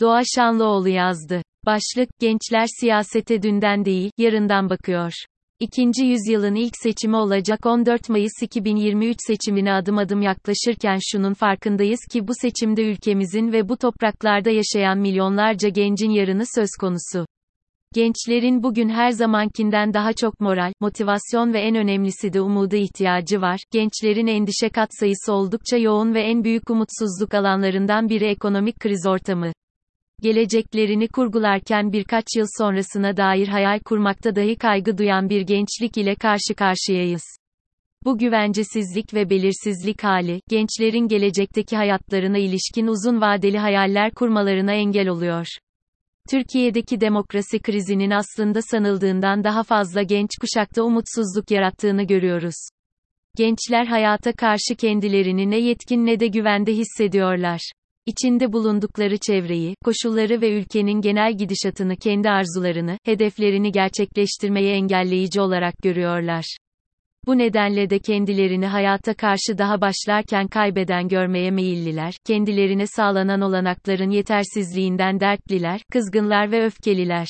Doğa Şanlıoğlu yazdı. Başlık, gençler siyasete dünden değil, yarından bakıyor. İkinci yüzyılın ilk seçimi olacak 14 Mayıs 2023 seçimine adım adım yaklaşırken şunun farkındayız ki bu seçimde ülkemizin ve bu topraklarda yaşayan milyonlarca gencin yarını söz konusu. Gençlerin bugün her zamankinden daha çok moral, motivasyon ve en önemlisi de umuda ihtiyacı var. Gençlerin endişe katsayısı oldukça yoğun ve en büyük umutsuzluk alanlarından biri ekonomik kriz ortamı geleceklerini kurgularken birkaç yıl sonrasına dair hayal kurmakta dahi kaygı duyan bir gençlik ile karşı karşıyayız. Bu güvencesizlik ve belirsizlik hali, gençlerin gelecekteki hayatlarına ilişkin uzun vadeli hayaller kurmalarına engel oluyor. Türkiye'deki demokrasi krizinin aslında sanıldığından daha fazla genç kuşakta umutsuzluk yarattığını görüyoruz. Gençler hayata karşı kendilerini ne yetkin ne de güvende hissediyorlar içinde bulundukları çevreyi, koşulları ve ülkenin genel gidişatını kendi arzularını, hedeflerini gerçekleştirmeye engelleyici olarak görüyorlar. Bu nedenle de kendilerini hayata karşı daha başlarken kaybeden görmeye meyilliler, kendilerine sağlanan olanakların yetersizliğinden dertliler, kızgınlar ve öfkeliler.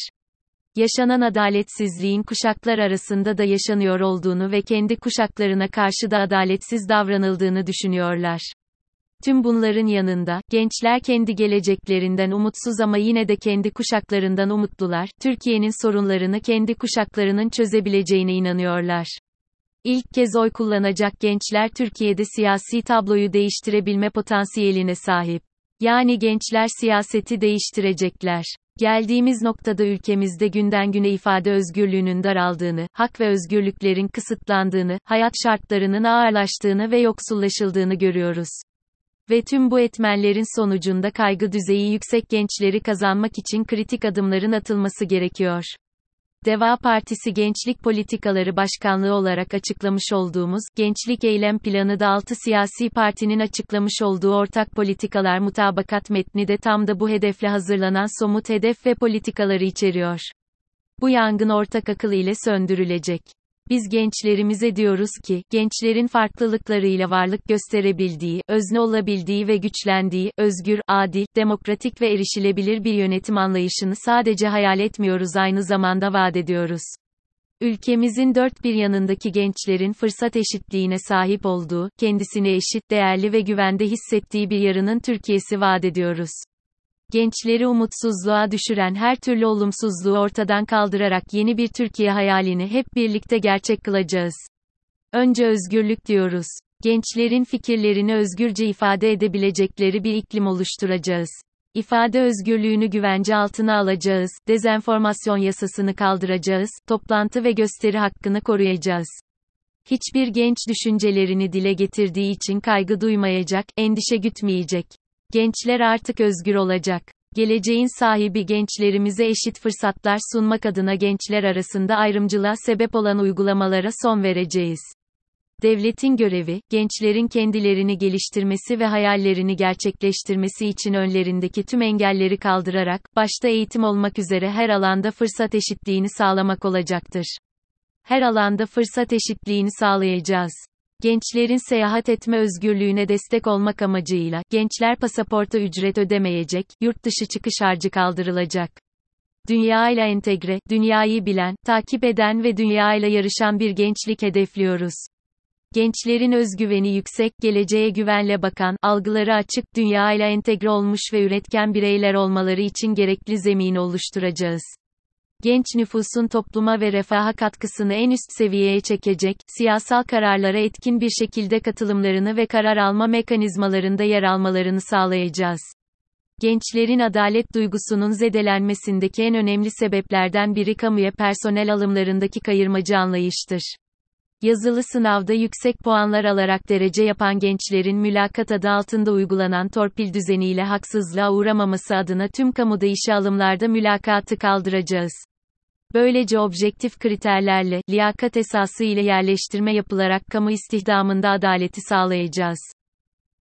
Yaşanan adaletsizliğin kuşaklar arasında da yaşanıyor olduğunu ve kendi kuşaklarına karşı da adaletsiz davranıldığını düşünüyorlar. Tüm bunların yanında, gençler kendi geleceklerinden umutsuz ama yine de kendi kuşaklarından umutlular, Türkiye'nin sorunlarını kendi kuşaklarının çözebileceğine inanıyorlar. İlk kez oy kullanacak gençler Türkiye'de siyasi tabloyu değiştirebilme potansiyeline sahip. Yani gençler siyaseti değiştirecekler. Geldiğimiz noktada ülkemizde günden güne ifade özgürlüğünün daraldığını, hak ve özgürlüklerin kısıtlandığını, hayat şartlarının ağırlaştığını ve yoksullaşıldığını görüyoruz. Ve tüm bu etmenlerin sonucunda kaygı düzeyi yüksek gençleri kazanmak için kritik adımların atılması gerekiyor. Deva Partisi Gençlik Politikaları Başkanlığı olarak açıklamış olduğumuz, Gençlik Eylem Planı da 6 siyasi partinin açıklamış olduğu ortak politikalar mutabakat metni de tam da bu hedefle hazırlanan somut hedef ve politikaları içeriyor. Bu yangın ortak akıl ile söndürülecek. Biz gençlerimize diyoruz ki, gençlerin farklılıklarıyla varlık gösterebildiği, özne olabildiği ve güçlendiği, özgür, adil, demokratik ve erişilebilir bir yönetim anlayışını sadece hayal etmiyoruz aynı zamanda vaat ediyoruz. Ülkemizin dört bir yanındaki gençlerin fırsat eşitliğine sahip olduğu, kendisini eşit, değerli ve güvende hissettiği bir yarının Türkiye'si vaat ediyoruz gençleri umutsuzluğa düşüren her türlü olumsuzluğu ortadan kaldırarak yeni bir Türkiye hayalini hep birlikte gerçek kılacağız. Önce özgürlük diyoruz. Gençlerin fikirlerini özgürce ifade edebilecekleri bir iklim oluşturacağız. İfade özgürlüğünü güvence altına alacağız, dezenformasyon yasasını kaldıracağız, toplantı ve gösteri hakkını koruyacağız. Hiçbir genç düşüncelerini dile getirdiği için kaygı duymayacak, endişe gütmeyecek. Gençler artık özgür olacak. Geleceğin sahibi gençlerimize eşit fırsatlar sunmak adına gençler arasında ayrımcılığa sebep olan uygulamalara son vereceğiz. Devletin görevi, gençlerin kendilerini geliştirmesi ve hayallerini gerçekleştirmesi için önlerindeki tüm engelleri kaldırarak, başta eğitim olmak üzere her alanda fırsat eşitliğini sağlamak olacaktır. Her alanda fırsat eşitliğini sağlayacağız. Gençlerin seyahat etme özgürlüğüne destek olmak amacıyla, gençler pasaporta ücret ödemeyecek, yurt dışı çıkış harcı kaldırılacak. Dünya ile entegre, dünyayı bilen, takip eden ve dünya ile yarışan bir gençlik hedefliyoruz. Gençlerin özgüveni yüksek, geleceğe güvenle bakan, algıları açık, dünya ile entegre olmuş ve üretken bireyler olmaları için gerekli zemini oluşturacağız genç nüfusun topluma ve refaha katkısını en üst seviyeye çekecek, siyasal kararlara etkin bir şekilde katılımlarını ve karar alma mekanizmalarında yer almalarını sağlayacağız. Gençlerin adalet duygusunun zedelenmesindeki en önemli sebeplerden biri kamuya personel alımlarındaki kayırmacı anlayıştır. Yazılı sınavda yüksek puanlar alarak derece yapan gençlerin mülakat adı altında uygulanan torpil düzeniyle haksızlığa uğramaması adına tüm kamuda işe alımlarda mülakatı kaldıracağız. Böylece objektif kriterlerle, liyakat esası ile yerleştirme yapılarak kamu istihdamında adaleti sağlayacağız.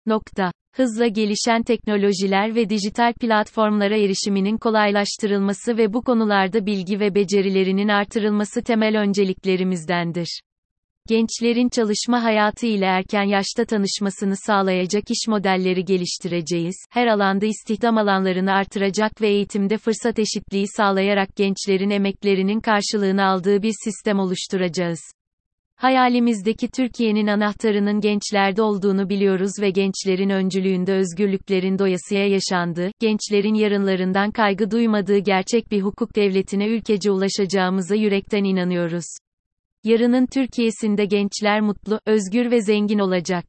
Nokta. Hızla gelişen teknolojiler ve dijital platformlara erişiminin kolaylaştırılması ve bu konularda bilgi ve becerilerinin artırılması temel önceliklerimizdendir. Gençlerin çalışma hayatı ile erken yaşta tanışmasını sağlayacak iş modelleri geliştireceğiz. Her alanda istihdam alanlarını artıracak ve eğitimde fırsat eşitliği sağlayarak gençlerin emeklerinin karşılığını aldığı bir sistem oluşturacağız. Hayalimizdeki Türkiye'nin anahtarının gençlerde olduğunu biliyoruz ve gençlerin öncülüğünde özgürlüklerin doyasıya yaşandığı, gençlerin yarınlarından kaygı duymadığı gerçek bir hukuk devletine ülkece ulaşacağımıza yürekten inanıyoruz. Yarının Türkiye'sinde gençler mutlu, özgür ve zengin olacak.